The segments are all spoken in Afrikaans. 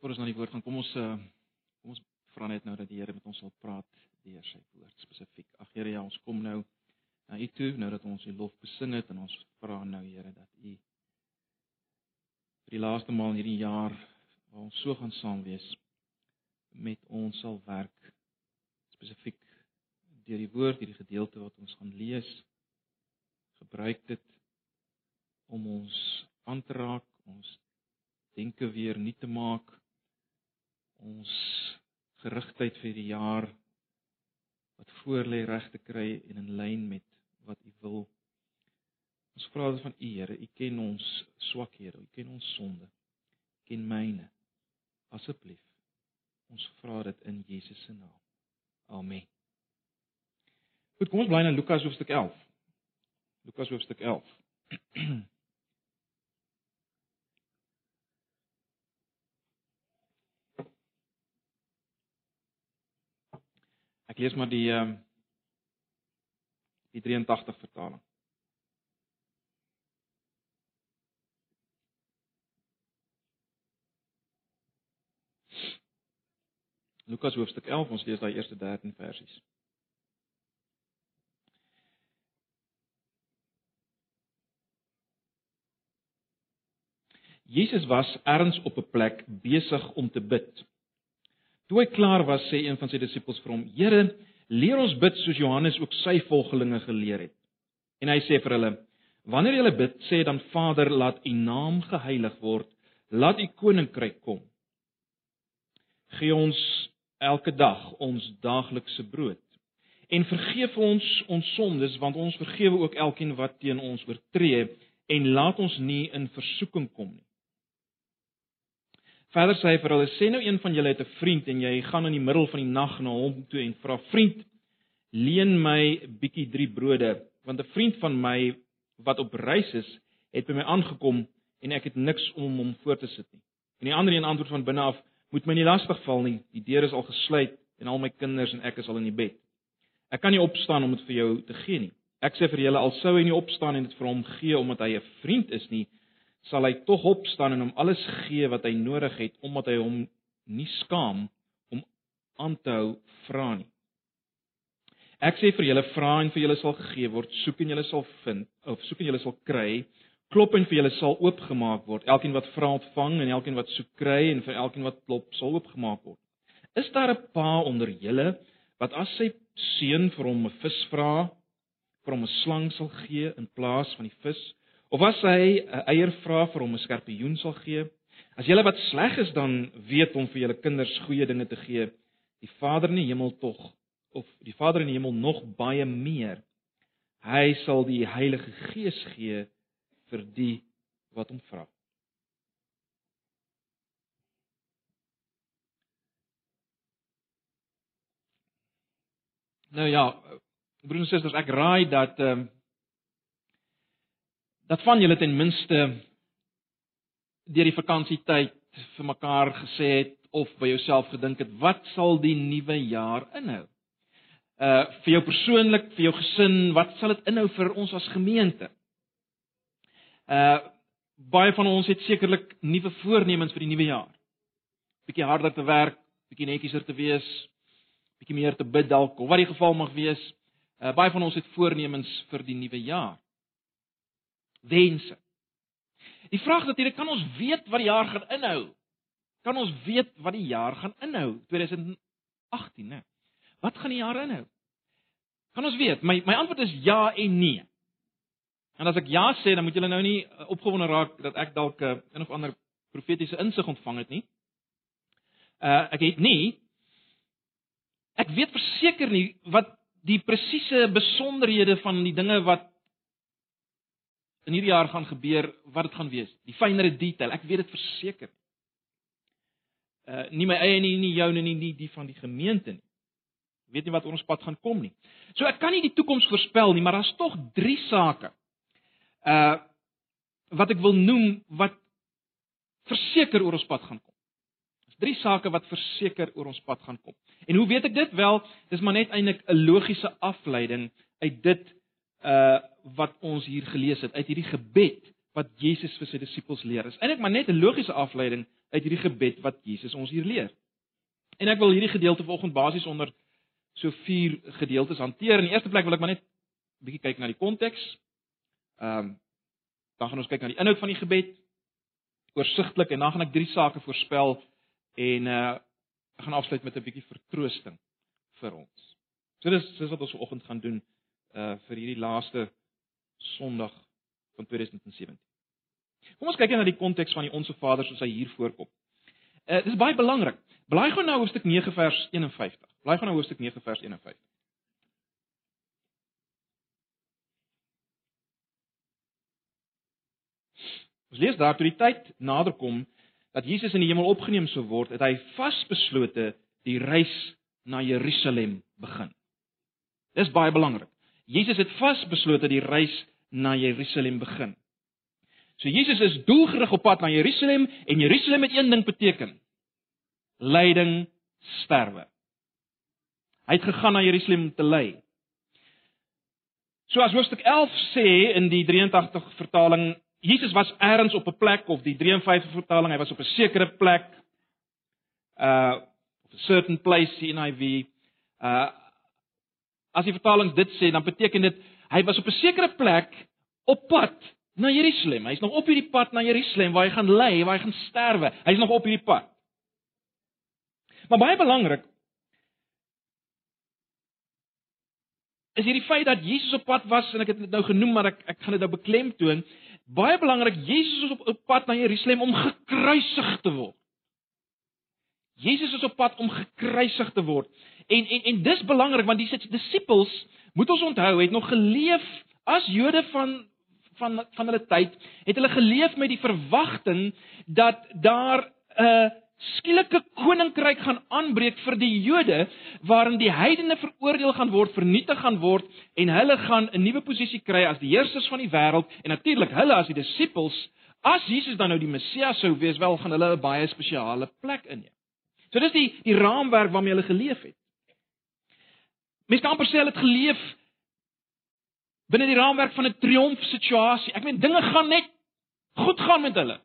Voor ons na die woord gaan, kom ons uh kom ons vra net nou dat die Here met ons sal praat deur sy woord spesifiek. Ag Here, ja, ons kom nou na U toe nou dat ons U lof besing het en ons vra nou Here dat U vir die laaste maal in hierdie jaar waar ons so gaan saam wees met ons sal werk spesifiek deur die woord, hierdie gedeelte wat ons gaan lees. Gebruik dit om ons aan te raak, ons denke weer nuut te maak, ons gerigtheid vir die jaar wat voor lê reg te kry en in lyn met wat U wil. Ons vra dit van U Here, U ken ons swakhede, U ken ons sonde. U ken myne. Asseblief. Ons vra dit in Jesus se naam. Amen. Goed, kom ons bly in Lukas hoofstuk 11. Lukas hoofstuk 11. Ek lees maar die ehm die 83 vertaling. Lukas hoofstuk 11, ons lees daai eerste 13 versies. Jesus was ergens op 'n plek besig om te bid. Toe hy klaar was, sê een van sy disippels vir hom: "Here, leer ons bid soos Johannes ook sy volgelinge geleer het." En hy sê vir hulle: "Wanneer julle bid, sê dan Vader, laat U naam geheilig word, laat U koninkryk kom. Gee ons elke dag ons daaglikse brood. En vergeef ons ons sondes, want ons vergewe ook elkeen wat teen ons oortree, en laat ons nie in versoeking kom nie." Verder sê hy vir hulle: "Sê nou een van julle het 'n vriend en jy gaan in die middel van die nag na hom toe en vra: "Vriend, leen my bietjie 3 brode, want 'n vriend van my wat op reis is, het by my aangekom en ek het niks om hom voor te sit nie." En die ander een antwoord van binne af: "Moet my nie lastig val nie. Die deur is al gesluit en al my kinders en ek is al in die bed. Ek kan nie opstaan om dit vir jou te gee nie." Ek sê vir julle al sou hy nie opstaan en dit vir hom gee omdat hy 'n vriend is nie, sal hy tog opstaan en hom alles gee wat hy nodig het omdat hy hom nie skaam om aan te hou vra nie. Ek sê vir julle vra en vir julle sal gegee word, soek en julle sal vind, of soek en julle sal kry, klop en vir julle sal oopgemaak word. Elkeen wat vra ontvang en elkeen wat soek kry en vir elkeen wat klop sal oopgemaak word. Is daar 'n pa onder julle wat as sy seun vir hom 'n vis vra, vir hom 'n slang sal gee in plaas van die vis? Of as hy 'n eier vra vir hom 'n skorpioen sal gee? As julle wat sleg is dan weet om vir julle kinders goeie dinge te gee, die Vader in die hemel tog of die Vader in die hemel nog baie meer. Hy sal die Heilige Gees gee vir die wat hom vra. Nou ja, broers en susters, ek raai dat ehm um, dat van julle ten minste deur die vakansietyd vir mekaar gesê het of by jouself gedink het wat sal die nuwe jaar inhou? Uh vir jou persoonlik, vir jou gesin, wat sal dit inhou vir ons as gemeente? Uh baie van ons het sekerlik nuwe voornemens vir die nuwe jaar. Bietjie harder te werk, bietjie netjieser te wees, bietjie meer te bid dalk, of wat die geval mag wees. Uh baie van ons het voornemens vir die nuwe jaar wense. Die vraag natuurlik, kan ons weet wat die jaar gaan inhou? Kan ons weet wat die jaar gaan inhou 2018, né? Wat gaan die jaar inhou? Kan ons weet? My my antwoord is ja en nee. En as ek ja sê, dan moet julle nou nie uh, opgewonde raak dat ek dalk 'n uh, een of ander profetiese insig ontvang het nie. Uh ek het nie ek weet verseker nie wat die presiese besonderhede van die dinge wat in hierdie jaar gaan gebeur, wat dit gaan wees. Die fynere detail, ek weet dit verseker. Uh nie my eie nie, nie joune nie, nie die van die gemeente nie. Ek weet nie wat ons pad gaan kom nie. So ek kan nie die toekoms voorspel nie, maar daar's tog 3 sake. Uh wat ek wil noem wat verseker oor ons pad gaan kom. 3 sake wat verseker oor ons pad gaan kom. En hoe weet ek dit? Wel, dis maar net eintlik 'n logiese afleiding uit dit uh wat ons hier gelees het uit hierdie gebed wat Jesus vir sy disippels leer. Is eintlik maar net 'n logiese afleiding uit hierdie gebed wat Jesus ons hier leer. En ek wil hierdie gedeelte vanoggend basies onder so vier gedeeltes hanteer. In die eerste plek wil ek maar net bietjie kyk na die konteks. Ehm um, dan gaan ons kyk na die inhoud van die gebed oorsigtelik en dan gaan ek drie sake voorspel en uh gaan afsluit met 'n bietjie vertroosting vir ons. So dis dis wat ons vanoggend gaan doen uh vir hierdie laaste Sondag van 2017. Kom ons kyk net na die konteks van die Onse Vader soos hy hier voorkom. Uh dis baie belangrik. Blaai gou nou hoofstuk 9 vers 51. Blaai gou nou hoofstuk 9 vers 51. Ons lees daar toe die tyd naderkom dat Jesus in die hemel opgeneem sou word, het hy vasbeslote die reis na Jerusalem begin. Dis baie belangrik. Jesus het vasbeslote die reis na Jerusalem begin. So Jesus is doelgerig op pad na Jerusalem en Jerusalem het een ding beteken: lyding, sterwe. Hy het gegaan na Jerusalem om te ly. So as hoofstuk 11 sê in die 83 vertaling, Jesus was eers op 'n plek of die 53 vertaling, hy was op 'n sekere plek. Uh of a certain place in NIV. Uh as die vertalings dit sê, dan beteken dit hy was op 'n sekere plek op pad na Jerusalem. Hy's nog op hierdie pad na Jerusalem waar hy gaan ly, waar hy gaan sterwe. Hy's nog op hierdie pad. Maar baie belangrik is hierdie feit dat Jesus op pad was en ek het dit nou genoem maar ek ek gaan dit nou beklemtoon. Baie belangrik, Jesus is op, op pad na Jerusalem om gekruisig te word. Jesus is op pad om gekruisig te word. En en en dis belangrik want die disippels, moet ons onthou, het nog geleef as Jode van van van hulle tyd, het hulle geleef met die verwagting dat daar 'n uh, skielike koninkryk gaan aanbreek vir die Jode waarin die heidene veroordeel gaan word, vernietig gaan word en hulle gaan 'n nuwe posisie kry as die heersers van die wêreld en natuurlik hulle as die disippels as Jesus dan nou die Messias sou wees, wel gaan hulle 'n baie spesiale plek inneem. So dis die die raamwerk waarmee hulle geleef het. Mens kan amper sê hulle het geleef binne die raamwerk van 'n triomfsituasie. Ek meen dinge gaan net goed gaan met hulle.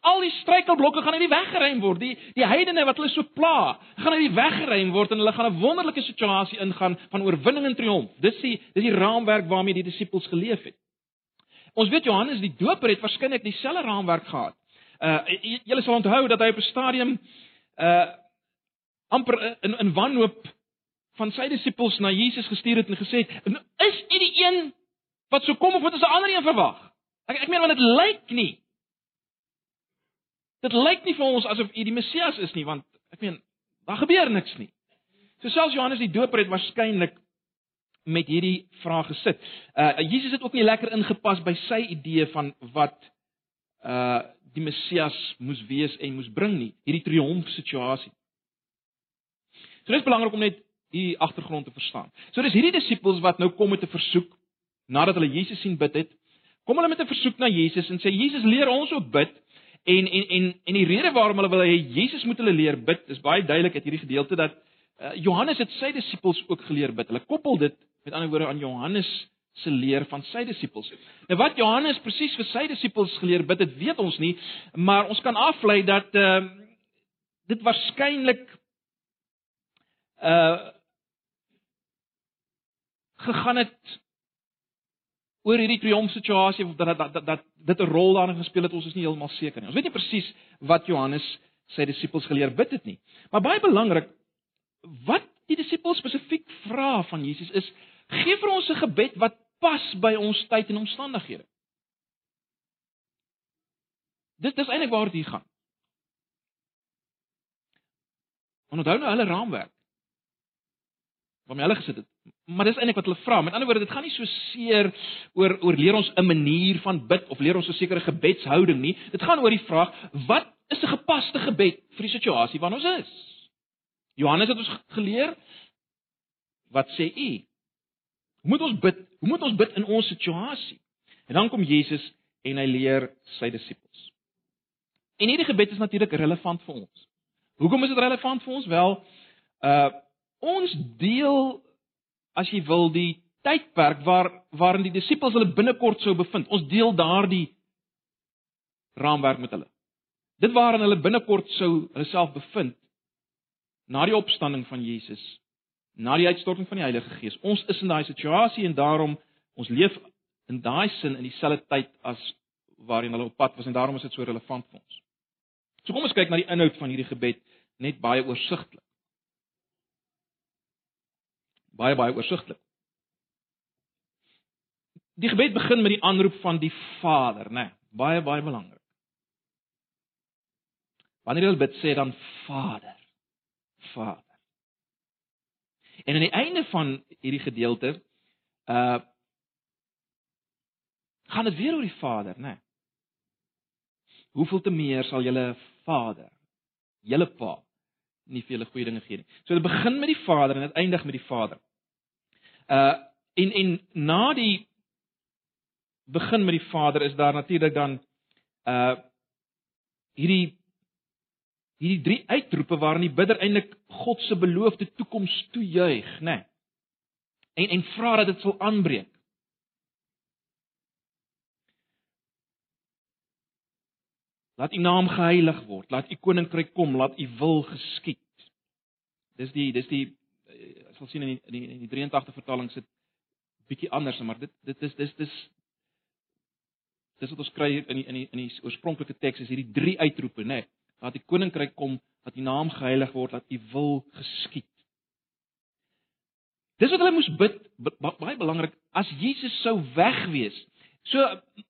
Al die struikelblokke gaan uit die weg geruim word. Die die heidene wat hulle so pla, gaan uit die weg geruim word en hulle gaan 'n wonderlike situasie ingaan van oorwinning en triomf. Dis die dis die raamwerk waarmee die disippels geleef het. Ons weet Johannes die Doper het waarskynlik dieselfde raamwerk gehad. Uh julle sal onthou dat hy op 'n stadium uh amper in in wanhoop van sy disippels na Jesus gestuur het en gesê het: "Is u die een wat sou kom of moet ons 'n ander een verwag?" Ek ek meen want dit lyk nie Dit lyk nie vir ons asof U die Messias is nie, want ek meen, daar gebeur niks nie. So selfs Johannes die Doper het waarskynlik met hierdie vraag gesit. Uh Jesus het ook nie lekker ingepas by sy idee van wat uh die Messias moes wees en moes bring nie, hierdie triomf situasie. So dit is belangrik om net hierdie agtergrond te verstaan. So dis hierdie disippels wat nou kom met 'n versoek nadat hulle Jesus sien bid het. Kom hulle met 'n versoek na Jesus en sê Jesus leer ons ook bid En en en en die rede waarom hulle wil hê Jesus moet hulle leer bid, is baie duidelik uit hierdie gedeelte dat uh, Johannes het sy disippels ook geleer bid. Hulle koppel dit met ander woorde aan Johannes se leer van sy disippels. Nou wat Johannes presies vir sy disippels geleer bid het, weet ons nie, maar ons kan aflei dat ehm uh, dit waarskynlik uh gegaan het oor hierdie triomfsituasie of dat dat dat, dat dit 'n rol daarin gespeel het, ons is nie heeltemal seker nie. Ons weet nie presies wat Johannes sy disippels geleer bid het nie. Maar baie belangrik wat die disippels spesifiek vra van Jesus is: "Gee vir ons 'n gebed wat pas by ons tyd en omstandighede." Dit dis eintlik waar dit gaan. Onthou nou hulle raamwerk waarmee hulle gesit het. Maar dis eintlik wat hulle vra. Met ander woorde, dit gaan nie so seer oor oor leer ons 'n manier van bid of leer ons 'n sekere gebedshouding nie. Dit gaan oor die vraag: wat is 'n gepaste gebed vir die situasie waarin ons is? Johannes het ons geleer wat sê u? Hoe moet ons bid? Hoe moet ons bid in ons situasie? En dan kom Jesus en hy leer sy disippels. En hierdie gebed is natuurlik relevant vir ons. Hoekom is dit relevant vir ons? Wel, uh ons deel as jy wil die tydperk waar waarin die disippels hulle binnekort sou bevind. Ons deel daardie raamwerk met hulle. Dit waarin hulle binnekort sou hulle self bevind na die opstanding van Jesus, na die uitstorting van die Heilige Gees. Ons is in daai situasie en daarom ons leef in daai sin in dieselfde tyd as waarin hulle op pad was en daarom is dit so relevant vir ons. So kom ons kyk na die inhoud van hierdie gebed net baie oorsigtelik. Baie baie oorsigtelik. Die gebed begin met die aanroep van die Vader, né? Nee, baie baie belangrik. Wanneer jy bid sê dan Vader. Vader. En aan die einde van hierdie gedeelte uh gaan dit weer oor die Vader, né? Nee. Hoeveel te meer sal julle Vader, julle Pa, nie vir julle goeie dinge gee nie. So dit begin met die Vader en dit eindig met die Vader. Uh en en na die begin met die Vader is daar natuurlik dan uh hierdie hierdie drie uitroepe waarin die bidder eintlik God se beloofde toekoms toejuig, né? Nee. En en vra dat dit sal aanbreek. Laat u naam geheilig word, laat u koninkryk kom, laat u wil geskied. Dis die dis die eh, ek sal sien in die in die, in die 83 vertaling sit bietjie anders, maar dit dit is dis dis dis wat ons kry in die in die in die oorspronklike teks is hierdie drie uitroepe, né? Nee, laat die koninkryk kom, laat u naam geheilig word, laat u wil geskied. Dis wat hulle moes bid, baie belangrik, as Jesus sou wegwees. So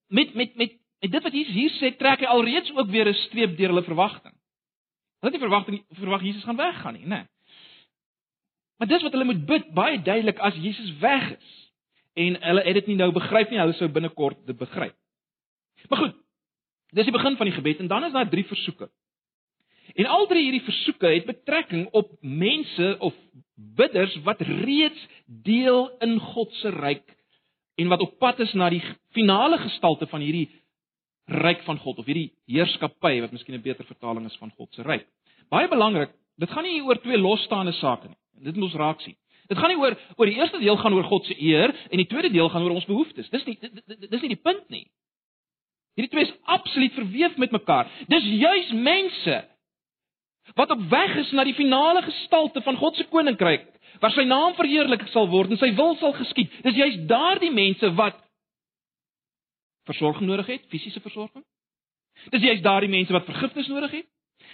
met met met En dit wat Jesus hier sê, trek hy alreeds ook weer 'n streep deur hulle verwagting. Hulle het nie verwagting verwag Jesus gaan weggaan nie, né? Nee. Maar dis wat hulle moet bid baie duidelik as Jesus weg is. En hulle het dit nie nou begryp nie, hulle sou binnekort dit begryp. Maar goed. Dis die begin van die gebed en dan is daar drie versoeke. En al drie hierdie versoeke het betrekking op mense of bidders wat reeds deel in God se ryk en wat op pad is na die finale gestalte van hierdie ryk van God of hierdie heerskappy wat miskien 'n beter vertaling is van God se ryk. Baie belangrik, dit gaan nie oor twee losstaande sake nie. Dit moet ons raak sien. Dit gaan nie oor oor die eerste deel gaan oor God se eer en die tweede deel gaan oor ons behoeftes. Dis nie dis nie die punt nie. Hierdie twee is absoluut verweef met mekaar. Dis juis mense wat op weg is na die finale gestalte van God se koninkryk waar sy naam verheerlik sal word en sy wil sal geskied. Dis juis daardie mense wat versorging nodig het, fisiese versorging. Dis jy's daardie mense wat vergifnis nodig het.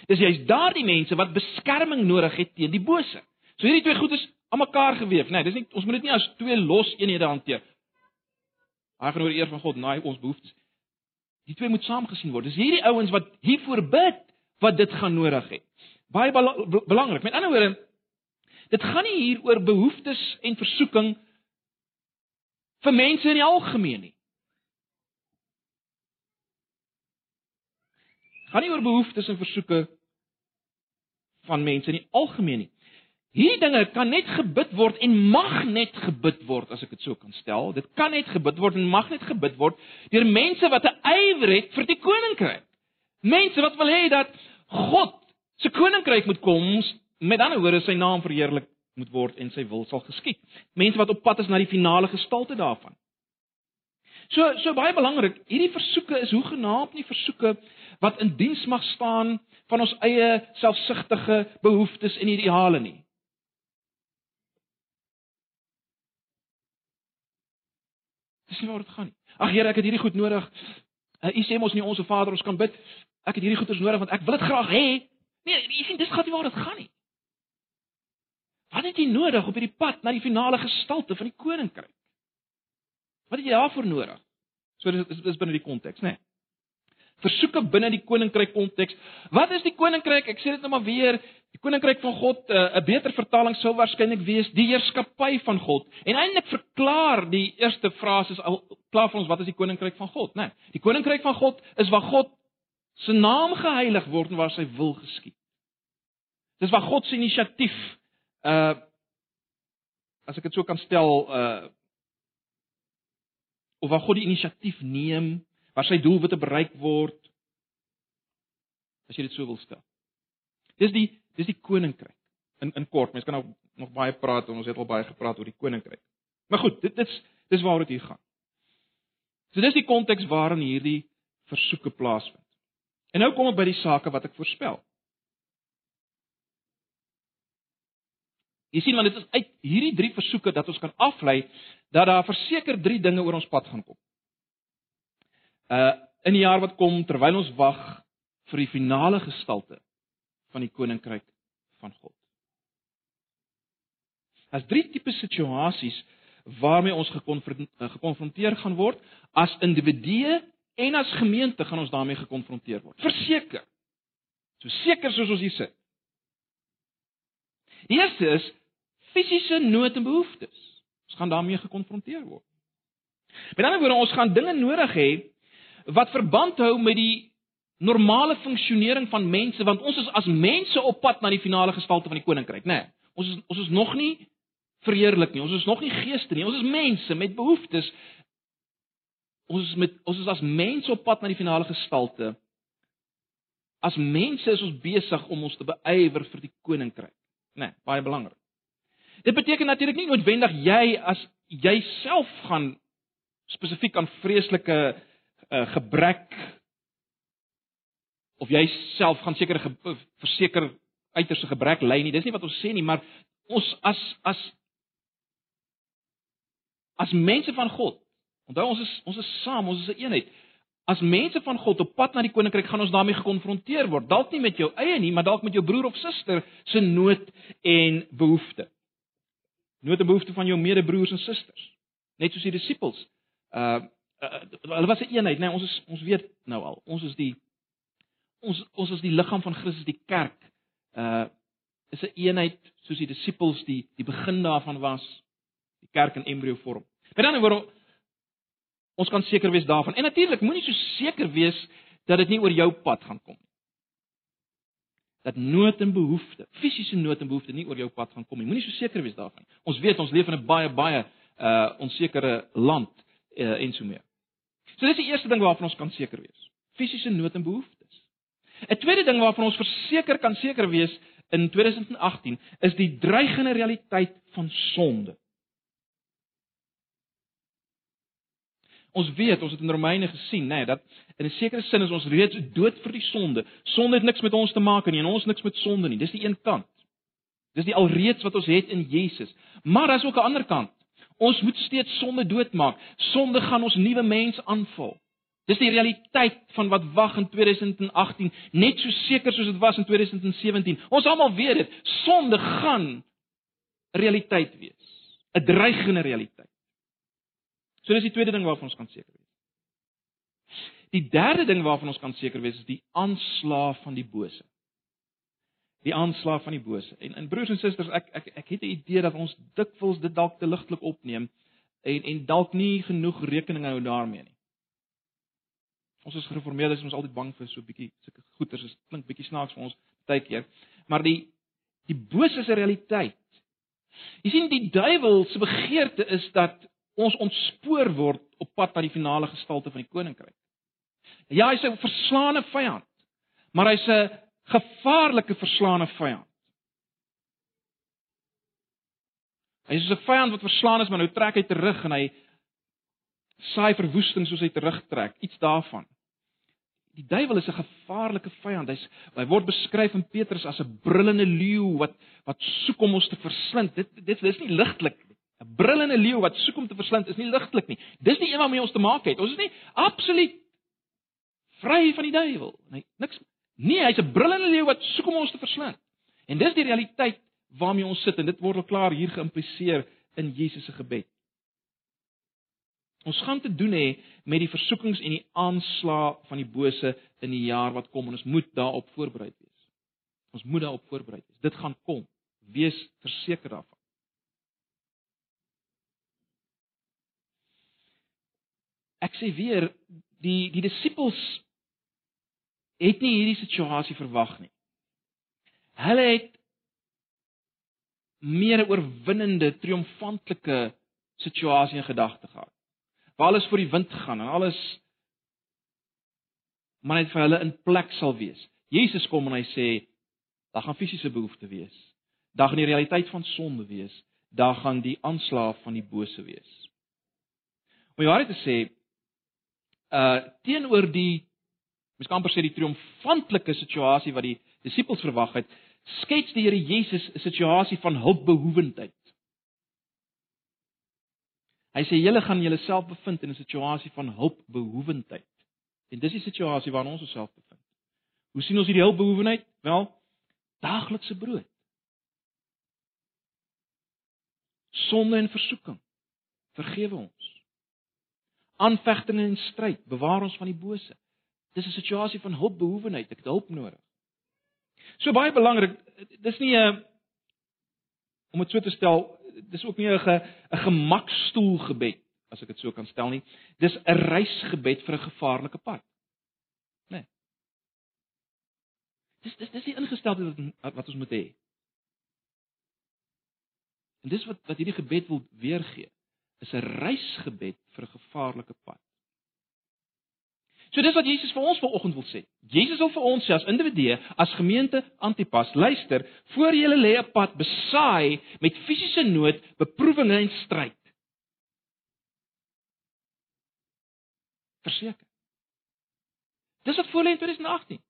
Dis jy's daardie mense wat beskerming nodig het teen die bose. So hierdie twee goed is aan mekaar geweef, né? Nee, dis nie ons moet dit nie as twee los eenhede hanteer. Hy gaan oor eer van God, naai ons behoeftes. Die twee moet saamgesien word. Dis hierdie ouens wat hiervoor bid wat dit gaan nodig het. Baie belangrik. Met ander woorde, dit gaan nie hier oor behoeftes en versoeking vir mense in die algemeen nie. Gaan nie oor behoeftes en versoeke van mense in die algemeen nie. Hierdie dinge kan net gebid word en mag net gebid word as ek dit so kan stel. Dit kan net gebid word en mag net gebid word deur mense wat 'n ywer het vir die koninkryk. Mense wat wil hê dat God se koninkryk moet kom, met ander woorde sy naam verheerlik moet word en sy wil sal geskied. Mense wat op pad is na die finale gestalte daarvan. So so baie belangrik, hierdie versoeke is hoegenaamd nie versoeke wat in diens mag staan van ons eie selfsugtige behoeftes en ideale nie. Dis nie waar dit gaan nie. Ag Here, ek het hierdie goed nodig. Uh, u sê mos nie ons Vader ons kan bid. Ek het hierdie goeders nodig want ek wil dit graag hê. Nee, u sien dis gaan nie waar dit gaan nie. Wat het jy nodig op hierdie pad na die finale gestalte van die koninkryk? Wat het jy daarvoor nodig? So dis dis binne die konteks, né? Nee versoeke binne die koninkryk konteks. Wat is die koninkryk? Ek sê dit nou maar weer. Die koninkryk van God, eh, 'n uh, beter vertaling sou waarskynlik wees die heerskappy van God. En eintlik verklaar die eerste frase al klaar vir ons wat is die koninkryk van God, né? Nee, die koninkryk van God is waar God se naam geheilig word en waar sy wil geskied. Dis waar God se inisiatief uh as ek dit so kan stel uh of waar God die inisiatief neem waar sy doelwitte bereik word. As jy dit so wil stel. Dis die dis die koninkryk. In in kort, mense kan nou nog baie praat en ons het al baie gepraat oor die koninkryk. Maar goed, dit is dis waaroor dit hier gaan. So dis die konteks waarin hierdie versoeke plaasvind. En nou kom ek by die sake wat ek voorspel. Jy sien want dit is uit hierdie drie versoeke dat ons kan aflei dat daar verseker drie dinge oor ons pad gaan kom. Uh in die jaar wat kom terwyl ons wag vir die finale gestalte van die koninkryk van God. As drie tipe situasies waarmee ons gekonfronteer gaan word as individue en as gemeente gaan ons daarmee gekonfronteer word. Verseker. So seker soos ons hier sit. Die eerste is fisiese nood en behoeftes. Ons gaan daarmee gekonfronteer word. Met ander woorde, ons gaan dinge nodig hê wat verband hou met die normale funksionering van mense want ons is as mense op pad na die finale gestalte van die koninkryk, né? Nee, ons is ons is nog nie verheerlik nie. Ons is nog nie geeste nie. Ons is mense met behoeftes. Ons is met ons is as mense op pad na die finale gestalte. As mense is ons besig om ons te beywer vir die koninkryk. Né, nee, baie belangrik. Dit beteken natuurlik nie noodwendig jy as jouself gaan spesifiek aan vreeslike uh, gebrek of jy self gaan seker verseker uiterste gebrek ly nie. Dis nie wat ons sê nie, maar ons as as as mense van God. Onthou ons is ons is saam, ons is 'n een eenheid. As mense van God op pad na die koninkryk gaan ons daarmee gekonfronteer word. Dalk nie met jou eie nie, maar dalk met jou broer of suster se nood en behoefte. Nood en behoefte van jou medebroers en susters. Net soos die disippels. Uh, uh hulle was 'n een eenheid, né? Nee, ons is ons weet nou al. Ons is die ons ons is die liggaam van Christus, die kerk. Uh is 'n een eenheid soos die disippels die die begin daarvan was, die kerk in embrio vorm. Met ander woorde ons kan seker wees daarvan. En natuurlik moenie so seker wees dat dit nie oor jou pad gaan kom nie. Dat nood en behoefte, fisiese nood en behoefte nie oor jou pad gaan kom nie. Moenie so seker wees daarvan. Ons weet ons leef in 'n baie baie uh onsekere land uh, en so meer. So dis die eerste ding waarvan ons kan seker wees. Fisiese nood en behoeftes. 'n Tweede ding waarvan ons verseker kan seker wees in 2018 is die dreigende realiteit van sonde. Ons weet, ons het in Romeine gesien, nê, nee, dat in 'n sekere sin is ons reeds dood vir die sonde. Sonde het niks met ons te maak nie en ons niks met sonde nie. Dis die een kant. Dis die alreeds wat ons het in Jesus. Maar daar's ook 'n ander kant. Ons moet steeds sonde doodmaak. Sonde gaan ons nuwe mens aanval. Dis die realiteit van wat wag in 2018, net so seker soos dit was in 2017. Ons almal weet dit. Sonde gaan realiteit wees. 'n Dreigende realiteit. So dis die tweede ding waarvan ons kan seker wees. Die derde ding waarvan ons kan seker wees is die aanslag van die bose. Die aanslag van die bose. En en broers en susters, ek ek ek het 'n idee dat ons dikwels dit dalk te ligtelik opneem en en dalk nie genoeg rekening hou daarmee nie. Ons is gereformeerdes, ons is altyd bang vir so 'n bietjie sulke goeters. Dit klink bietjie snaaks vir ons baie keer. Maar die die bose se realiteit. Jy sien die duiwel se begeerte is dat ons ontspoor word op pad na die finale gestalte van die koninkryk. Ja, hy's 'n verslaane vyand, maar hy's 'n gevaarlike verslaane vyand. Hy's 'n vyand wat verslaan is, maar nou trek hy terug en hy saai verwoesting soos hy terugtrek, iets daarvan. Die duiwel is 'n gevaarlike vyand. Hy's hy word beskryf in Petrus as 'n brullende leeu wat wat soek om ons te verslind. Dit dit is nie ligtelik 'n brullende leeu wat soek om te verslind is nie ligtelik nie. Dis nie een waarmee ons te maak het. Ons is nie absoluut vry van die duiwel. Nee, niks. Nee, hy's 'n brullende leeu wat soek om ons te verslind. En dis die realiteit waarmee ons sit en dit word al klaar hier geïmpliseer in Jesus se gebed. Ons gaan te doen hê met die versoekings en die aanslae van die bose in die jaar wat kom en ons moet daarop voorberei wees. Ons moet daarop voorberei wees. Dit gaan kom. Wees verseker daarvan. Ek sê weer die die disippels het nie hierdie situasie verwag nie. Hulle het meer 'n oorwinnende, triomfantelike situasie in gedagte gehad. Waar alles vir die wind gaan en alles maar net vir hulle in plek sal wees. Jesus kom en hy sê daar gaan fisiese behoeftes wees. Daar gaan die realiteit van sonde wees. Daar gaan die aanslag van die bose wees. Om jy waarheid te sê, uh teenoor die mens kan amper sê die triomfantelike situasie wat die disippels verwag het, skets die Here Jesus 'n situasie van hulpbehoewendheid. Hy sê julle gaan julleself bevind in 'n situasie van hulpbehoewendheid. En dis die situasie waarin ons osself bevind. Hoe sien ons hierdie hulpbehoewendheid? Wel, daaglikse brood. Sonde en versoeking. Vergewe ons. Aanvegtinge en stryd, bewaar ons van die bose. Dis 'n situasie van hulpbehoewendheid, ek het hulp nodig. So baie belangrik, dis nie 'n om dit so te stel, dis ook nie 'n 'n gemakstoel gebed as ek dit so kan stel nie. Dis 'n reisgebed vir 'n gevaarlike pad. Né? Nee. Dis dis dis die ingesteldheid wat wat ons moet hê. En dis wat wat hierdie gebed wil weergee, is 'n reisgebed vir 'n gevaarlike pad. So dis wat Jesus vir ons vanoggend wil sê. Jesus wil vir ons sê as individue, as gemeente Antipas, luister, voor julle lê 'n pad besaai met fisiese nood, beproewinge en stryd. Verseker. Dis wat voor lê in 2018.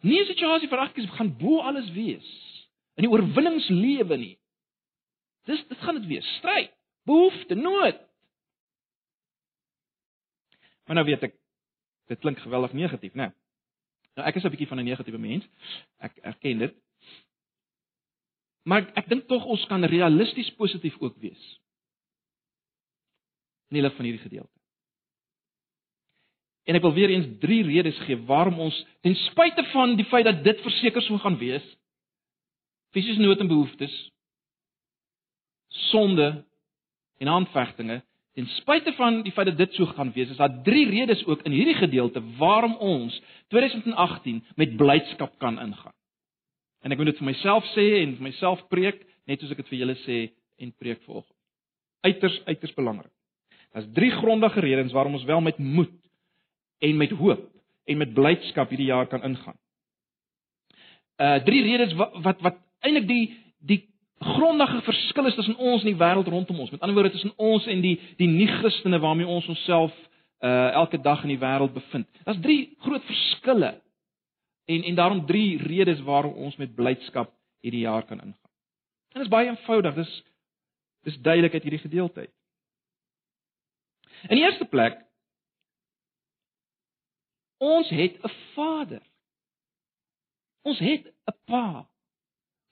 Nie 'n situasie vir agters gaan bo alles wees in die oorwinningslewe nie. Dis dit gaan dit wees, stryd, behoefte, nood. Maar nou weet ek dit klink geweldig negatief, né? Nou ek is 'n bietjie van 'n negatiewe mens. Ek erken dit. Maar ek, ek dink tog ons kan realisties positief ook wees. In die lig van hierdie gedeelte. En ek wil weer eens drie redes gee waarom ons ten spyte van die feit dat dit verseker sou gaan wees, fisiese nood en behoeftes, sonde en aanvegtinge, ten spyte van die feit dat dit so gaan wees, is daar drie redes ook in hierdie gedeelte waarom ons 2018 met blydskap kan ingaan. En ek moet dit vir myself sê en vir myself preek, net soos ek dit vir julle sê en preek vanoggend. Uiters uiters belangrik. Daar's drie grondige redes waarom ons wel met moed en met hoop en met blydskap hierdie jaar kan ingaan. Uh drie redes wat wat, wat eintlik die die grondige verskil is tussen ons en die wêreld rondom ons. Met ander woorde tussen ons en die die nie-Christene waarmee ons onsself uh elke dag in die wêreld bevind. Daar's drie groot verskille. En en daarom drie redes waarom ons met blydskap hierdie jaar kan ingaan. En dit is baie eenvoudig. Dis dis duidelik uit hierdie gedeelte. In die eerste plek Ons het 'n Vader. Ons het 'n Pa.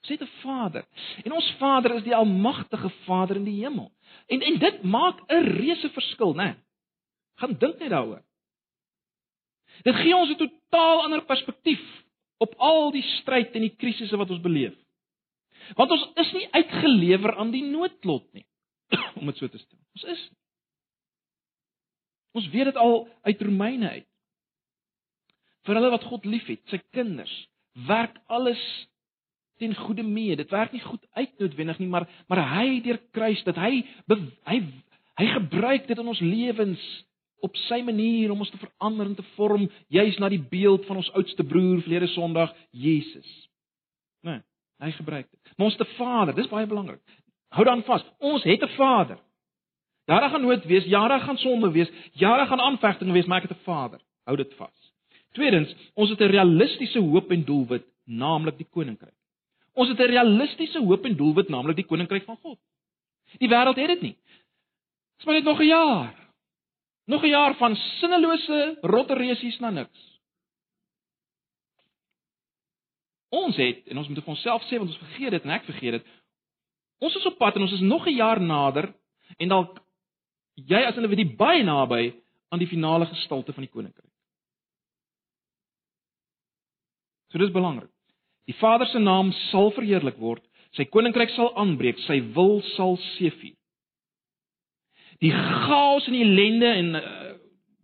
Ons het 'n Vader. En ons Vader is die almagtige Vader in die hemel. En en dit maak 'n reuse verskil, né? Nee. Gaan dink net daaroor. Dit gee ons 'n totaal ander perspektief op al die stryd en die krisisse wat ons beleef. Want ons is nie uitgelewer aan die noodlot nie, om dit so te stel. Ons is Ons weet dit al uit Romeine uit vir hulle wat God liefhet, sy kinders, werk alles ten goeie mee. Dit werk nie goed uit noodwendig nie, maar maar hy deur kruis dat hy hy hy gebruik dit in ons lewens op sy manier om ons te verander en te vorm, juis na die beeld van ons oudste broer verlede Sondag, Jesus. Nee, hy gebruik dit. Maar ons te Vader, dis baie belangrik. Hou dan vas. Ons het 'n Vader. Ja, daar gaan nood wees, ja, daar gaan sonde wees, ja, daar gaan aanvegtinge wees, maar ek het 'n Vader. Hou dit vas. Tweedens, ons het 'n realistiese hoop en doelwit, naamlik die koninkryk. Ons het 'n realistiese hoop en doelwit, naamlik die koninkryk van God. Die wêreld het dit nie. Dis maar net nog 'n jaar. Nog 'n jaar van sinnelose rotteresies na niks. Ons het en ons moet vir onsself sê want ons vergeet dit en ek vergeet dit. Ons is op pad en ons is nog 'n jaar nader en dalk jy as individu baie naby aan die finale gestalte van die koninkryk. So dis belangrik. Die Vader se naam sal verheerlik word, sy koninkryk sal aanbreek, sy wil sal seëvier. Die chaos en ellende en uh,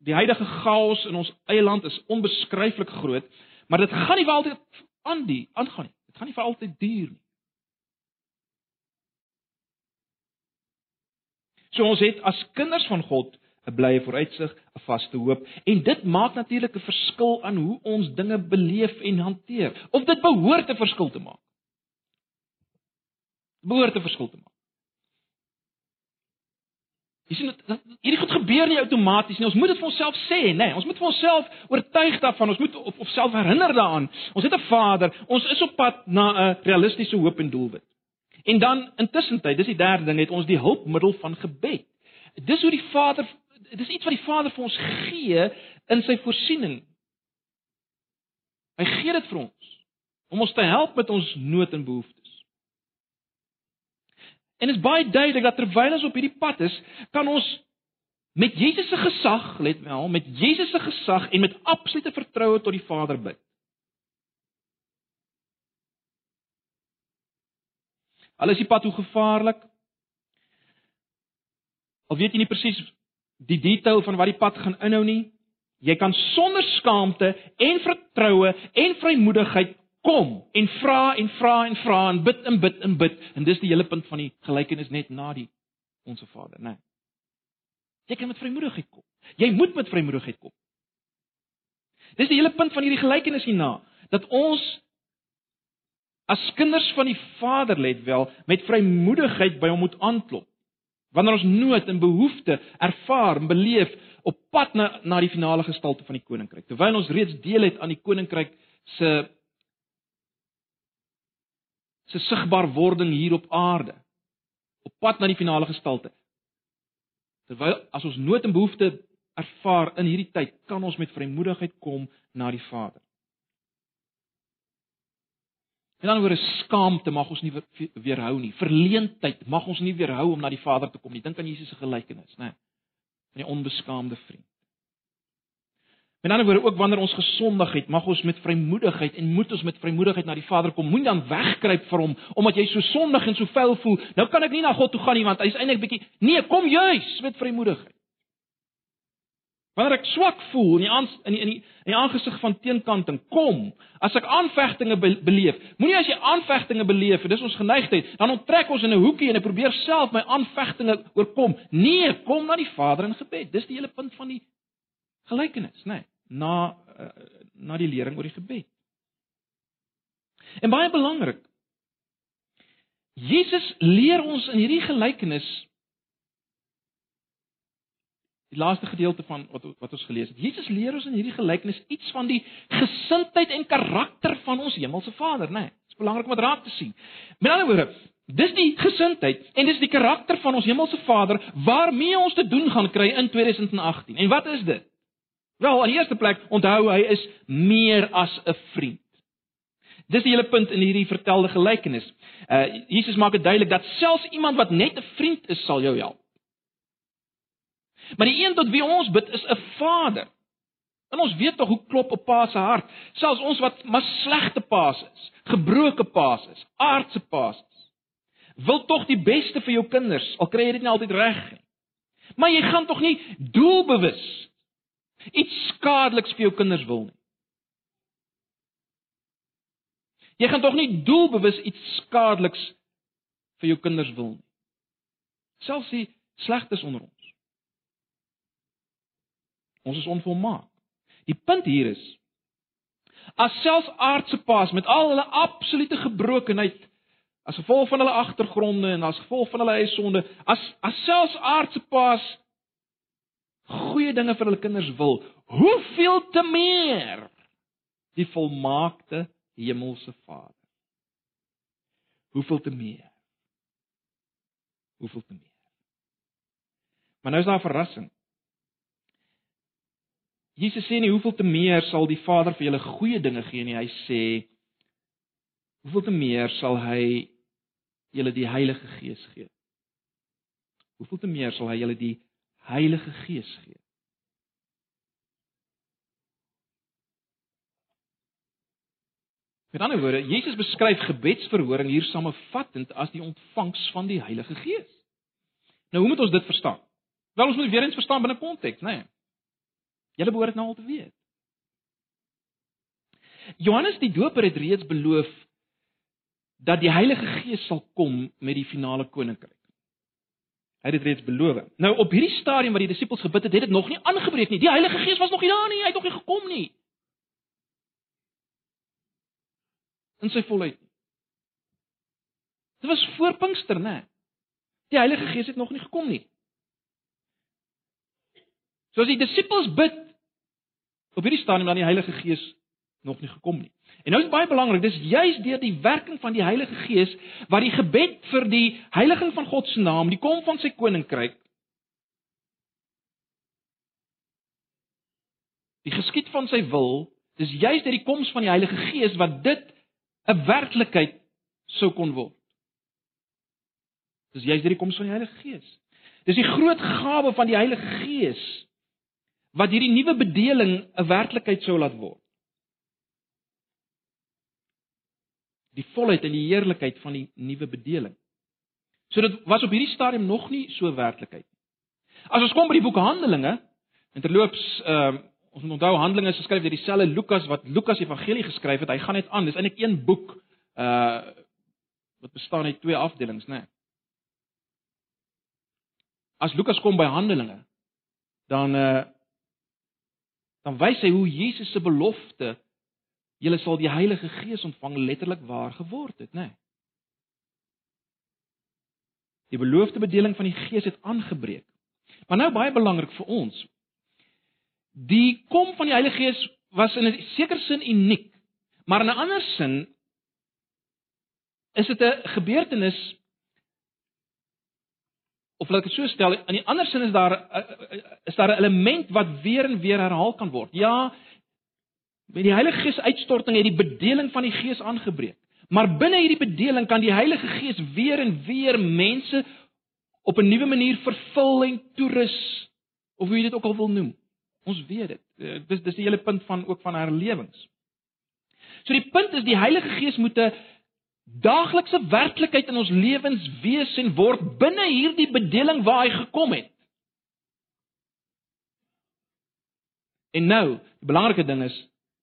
die huidige chaos in ons eie land is onbeskryflik groot, maar dit gaan nie vir altyd aan die aangaan nie. Dit gaan nie vir altyd duur nie. So ons het as kinders van God 'n blye vooruitsig, 'n vaste hoop en dit maak natuurlik 'n verskil aan hoe ons dinge beleef en hanteer. Of dit behoort 'n verskil te maak. Behoort 'n verskil te maak. Jy sien dit hierdie goed gebeur nie outomaties nie. Ons moet dit vir onsself sê, nê. Nee, ons moet vir onsself oortuig daarvan. Ons moet of, of self herinner daaraan. Ons het 'n Vader. Ons is op pad na 'n realistiese hoop en doelwit. En dan intussen tyd, dis die derde ding, het ons die hulpmiddel van gebed. Dis hoe die Vader dis iets wat die Vader vir ons gee in sy voorsiening. Hy gee dit vir ons om ons te help met ons nood en behoeftes. En dit is baie duidelik dat terwyl ons op hierdie pad is, kan ons met Jesus se gesag, let wel, met Jesus se gesag en met absolute vertroue tot die Vader bid. Al is die pad hoe gevaarlik. Al weet jy nie presies die detail van wat die pad gaan inhou nie, jy kan sonder skaamte en vertroue en vrymoedigheid kom en vra en vra en vra en bid en bid en bid en dis die hele punt van die gelykenis net na die onsse Vader, né? Nee. Jy kan met vrymoedigheid kom. Jy moet met vrymoedigheid kom. Dis die hele punt van hierdie gelykenis hierna dat ons as kinders van die Vader let wel met vrymoedigheid by hom moet aanklop. Wanneer ons nood en behoefte ervaar en beleef op pad na na die finale gestalte van die koninkryk. Terwyl ons reeds deel het aan die koninkryk se se sigbaar wording hier op aarde op pad na die finale gestalte. Terwyl as ons nood en behoefte ervaar in hierdie tyd, kan ons met vrymoedigheid kom na die Vader. Dan oor 'n skaamte mag ons nie weerhou nie. Verleentheid mag ons nie weerhou om na die Vader te kom nie. Dink aan Jesus se gelykenis, né? Van die onbeskaamde vriend. Met ander woorde, ook wanneer ons gesondig het, mag ons met vrymoedigheid en moet ons met vrymoedigheid na die Vader kom. Moenie dan wegkruip vir hom omdat jy so sondig en so vuil voel. Nou kan ek nie na God toe gaan nie want hy is eintlik bietjie Nee, kom juis met vrymoedigheid. Wanneer ek swak voel in die aan, in die in die, die aangesig van teenkanting, kom. As ek aanvegtinge be, beleef, moenie as jy aanvegtinge beleef, dis ons geneigtheid, dan onttrek ons in 'n hoekie en ek probeer self my aanvegtinge oorkom. Nee, kom na die Vader in gebed. Dis die hele punt van die gelykenis, né? Nee na uh, na die lering oor die gebed. En baie belangrik. Jesus leer ons in hierdie gelykenis die laaste gedeelte van wat wat ons gelees het. Jesus leer ons in hierdie gelykenis iets van die gesindheid en karakter van ons hemelse Vader, né? Nee, dit is belangrik om dit raak te sien. Met ander woorde, dis die gesindheid en dis die karakter van ons hemelse Vader waarmee ons te doen gaan kry in 2018. En wat is dit? Wel, in die eerste plek, onthou hy is meer as 'n vriend. Dis die hele punt in hierdie vertelde gelykenis. Uh Jesus maak dit duidelik dat selfs iemand wat net 'n vriend is, sal jou help. Maar die een tot wie ons bid is 'n Vader. En ons weet tog hoe klop 'n pa se hart, selfs ons wat maar slegte paas is, gebroke paas is, aardse paas is. Wil tog die beste vir jou kinders, al kry jy dit nie altyd reg nie. Maar jy gaan tog nie doelbewus iets skadeliks vir jou kinders wil nie. Jy gaan tog nie doelbewus iets skadeliks vir jou kinders wil nie. Selfs die slegtes onder ons. Ons is onvolmaak. Die punt hier is as selfs aardse paas met al hulle absolute gebrokenheid as gevolg van hulle agtergronde en as gevolg van hulle eie sonde, as as selfs aardse paas goeie dinge vir hulle kinders wil, hoeveel te meer die volmaakte hemelse Vader. Hoeveel te meer? Hoeveel te meer? Maar nou is daar 'n verrassing. Jesus sê nie hoeveel te meer sal die Vader vir julle goeie dinge gee nie, hy sê hoeveel te meer sal hy julle die Heilige Gees gee. Hoeveel te meer sal hy julle die Heilige Gees gee. Met ander woorde, Jesus beskryf gebedsverhoring hier samevattend as die ontvangs van die Heilige Gees. Nou, hoe moet ons dit verstaan? Wel, ons moet weer eens verstaan binne konteks, né? Nee. Julle behoort nou al te weet. Johannes die Doper het reeds beloof dat die Heilige Gees sal kom met die finale koninkryk. Hy het dit reeds beloof. Nou op hierdie stadium wat die disippels gebid het, het dit nog nie aangebreek nie. Die Heilige Gees was nog nie daar nie. Hy het nog nie gekom nie. In sy volheid. Dit was voor Pinkster, né? Die Heilige Gees het nog nie gekom nie. So as die disippels bid op hierdie stadium dan die Heilige Gees nog nie gekom nie. En nou is baie belangrik, dis juis deur die werking van die Heilige Gees wat die gebed vir die heiliging van God se naam, die kom van sy koninkryk die geskied van sy wil, dis juis deur die koms van die Heilige Gees wat dit 'n werklikheid sou kon word. Dis juis deur die koms van die Heilige Gees. Dis die groot gawe van die Heilige Gees wat hierdie nuwe bedeling 'n werklikheid sou laat word. Die volheid en die heerlikheid van die nuwe bedeling. So dit was op hierdie stadium nog nie so werklikheid nie. As ons kom by die boek Handelinge, en terloops, ehm uh, ons moet onthou Handelinge is geskryf deur dieselfde Lukas wat Lukas Evangelie geskryf het. Hy gaan net aan, dis eintlik een boek uh wat bestaan uit twee afdelings, né? Nee. As Lukas kom by Handelinge, dan uh dan wys hy hoe Jesus se belofte julle sal die Heilige Gees ontvang letterlik waar geword het, né? Nee. Die beloofde bedeling van die Gees het aangebreek. Maar nou baie belangrik vir ons. Die kom van die Heilige Gees was in 'n sekere sin uniek, maar in 'n ander sin is dit 'n gebeurtenis of laat ek dit so stel, in 'n ander sin is daar is daar 'n element wat weer en weer herhaal kan word. Ja, met die Heilige Gees uitstorting het die bedeling van die Gees aangebreek. Maar binne hierdie bedeling kan die Heilige Gees weer en weer mense op 'n nuwe manier vervul en toerus of hoe jy dit ook al wil noem. Ons weet dit. Eh, dis dis die hele punt van ook van herlewings. So die punt is die Heilige Gees moet 'n daaglikse werklikheid in ons lewens wees en word binne hierdie bedeling waar hy gekom het. En nou, die belangrike ding is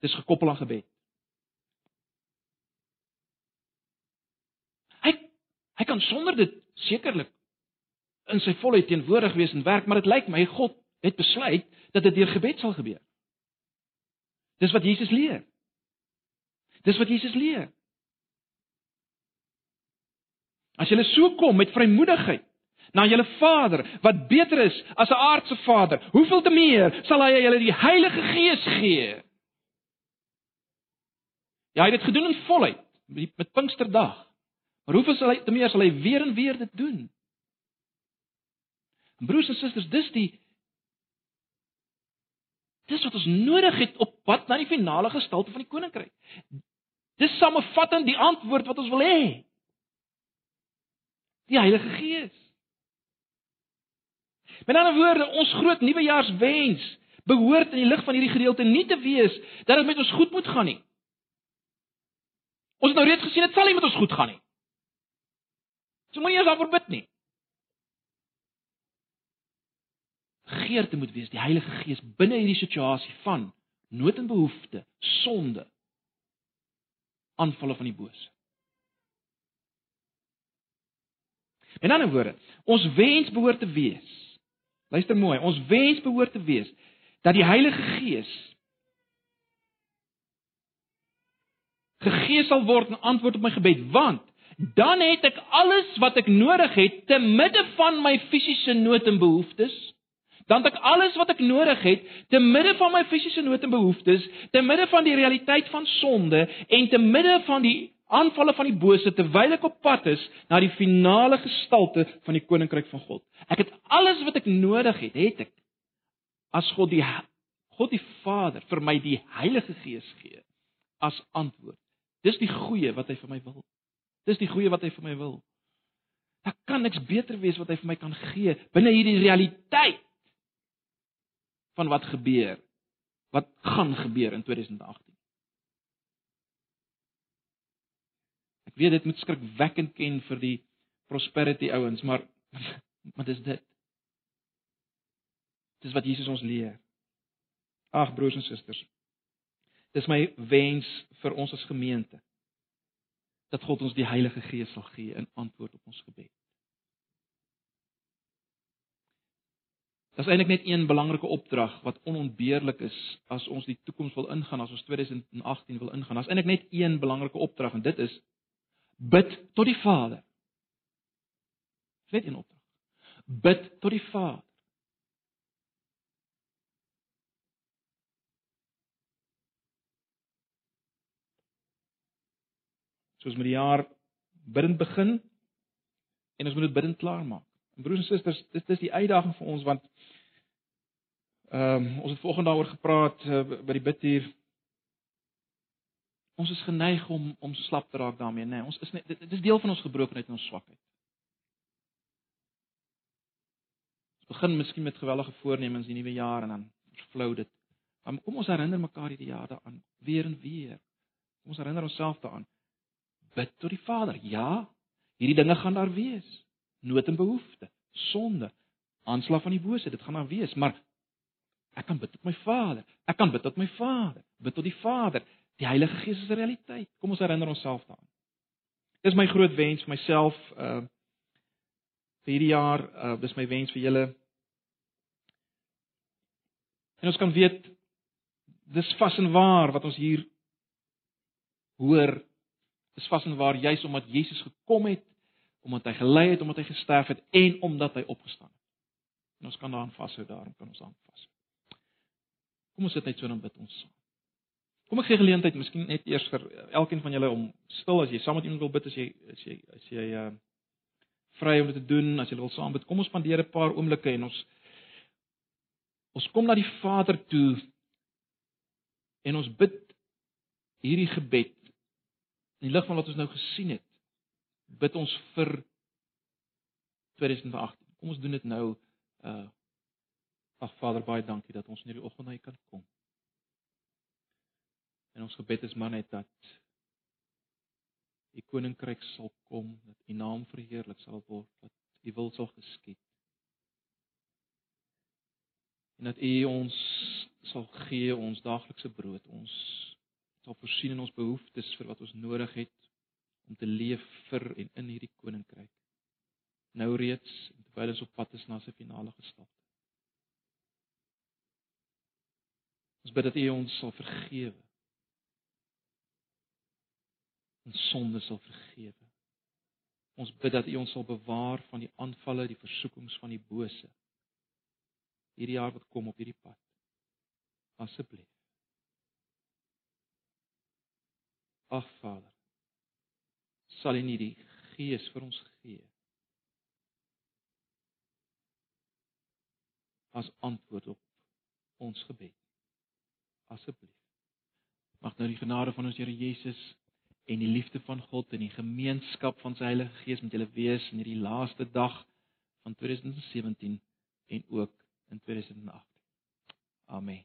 dis gekoppel aan gebed. Hy hy kan sonder dit sekerlik in sy volheid teenwoordig wees en werk, maar dit lyk my God het besluit dat dit deur gebed sal gebeur. Dis wat Jesus leer. Dis wat Jesus leer. As jy so kom met vrymoedigheid na julle Vader wat beter is as 'n aardse Vader, hoeveel te meer sal hy julle die Heilige Gees gee? Ja, hy het dit gedoen in volheid met Pinksterdag. Maar hoeveel sal hy te meer sal hy weer en weer dit doen? Broers en susters, dis die Dis wat ons nodig het op pad na die finale gestalte van die koninkryk. Dis samevattend die antwoord wat ons wil hê. Die Heilige Gees. Met ander woorde, ons groot nuwejaarswens behoort in die lig van hierdie gedeelte nie te wees dat dit met ons goed moet gaan nie. Ons het nou reeds gesien dit sal nie met ons goed gaan nie. So moenie eens daarvoor bid nie. geerte moet wees, die Heilige Gees binne hierdie situasie van nood en behoefte, sonde, aanvalle van die bose. In ander woorde, ons wens behoort te wees. Luister mooi, ons wens behoort te wees dat die Heilige Gees gegee sal word in antwoord op my gebed, want dan het ek alles wat ek nodig het te midde van my fisiese nood en behoeftes dan het ek alles wat ek nodig het te midde van my fisiese nood en behoeftes, te midde van die realiteit van sonde en te midde van die aanvalle van die bose terwyl ek op pad is na die finale gestalte van die koninkryk van God. Ek het alles wat ek nodig het, het ek as God die God die Vader vir my die Heilige Gees gee as antwoord. Dis die goeie wat hy vir my wil. Dis die goeie wat hy vir my wil. Daar kan niks beter wees wat hy vir my kan gee binne hierdie realiteit van wat gebeur wat gaan gebeur in 2018. Ek weet dit moet skrikwekkend ken vir die prosperity ouens, maar maar dis dit. Dis wat Jesus ons leer. Ag broers en susters. Dis my wens vir ons as gemeente dat God ons die Heilige Gees sal gee in antwoord op ons gebed. Dit is eintlik net een belangrike opdrag wat onontbeerlik is as ons die toekoms wil ingaan, as ons 2018 wil ingaan. Daar's eintlik net een belangrike opdrag en dit is Bid tot die Vader. Net een opdrag. Bid tot die Vader. Soos met die jaar bidend begin en ons moet dit bidend klaarmaak. En broers en susters, dis dis die uitdaging vir ons want ehm um, ons het vanoggend daaroor gepraat uh, by die bidtuur Ons is geneig om om slap te raak daarmee, nê. Nee, ons is net dit, dit is deel van ons gebrokenheid en ons swakheid. Ons begin miskien met gewellige voornemens die nuwe jaar en dan vervlou dit. Maar kom ons herinner mekaar hierdie jaar daaraan weer en weer. Kom ons herinner onsself daaraan. Bid tot die Vader. Ja, hierdie dinge gaan daar wees. Nood en behoefte, sonde, aanslag van die bose, dit gaan daar wees, maar ek kan bid tot my Vader. Ek kan bid tot my Vader. Bid tot die Vader. Die Heilige Gees is 'n realiteit. Kom ons herinner onsself daaraan. Dis my groot wens vir myself uh vir hierdie jaar, uh dis my wens vir julle. En ons kan weet dis vas en waar wat ons hier hoor is vas en waar juis omdat Jesus gekom het, omdat hy gelei het, omdat hy gesterf het en omdat hy opgestaan het. En ons kan daaraan vashou, daarom kan ons aan vashou. Kom ons sit net so en bid ons saam. Kom ek gee geleentheid miskien net eers vir elkeen van julle om stil as jy saam met iemand wil bid as jy as jy as jy uh vry om dit te doen as jy wil saam bid. Kom ons spandeer 'n paar oomblikke en ons ons kom na die Vader toe en ons bid hierdie gebed in die lig van wat ons nou gesien het. Bid ons vir 2018. Kom ons doen dit nou uh Ag Vader, baie dankie dat ons in hierdie oggend na U kan kom. En ons gebed is maar net dat U koninkryk sal kom, dat U naam verheerlik sal word, dat U wil sal geskied. En dat U ons sal gee ons daaglikse brood, ons sal voorsien in ons behoeftes vir wat ons nodig het om te leef vir en in hierdie koninkryk. Nou reeds terwyl ons op pad is na sy finale gestalte. Ons bid dat U ons sal vergewe ons sonde sal vergewe. Ons bid dat U ons sal bewaar van die aanvalle, die versoekings van die bose. Hierdie jaar wat kom op hierdie pad. Asseblief. Ag Vader, sal U nie die Gees vir ons gee as antwoord op ons gebed. Asseblief. Mag nou die genade van ons Here Jesus en die liefde van God en die gemeenskap van sy Heilige Gees met julle wees in hierdie laaste dag van 2017 en ook in 2018. Amen.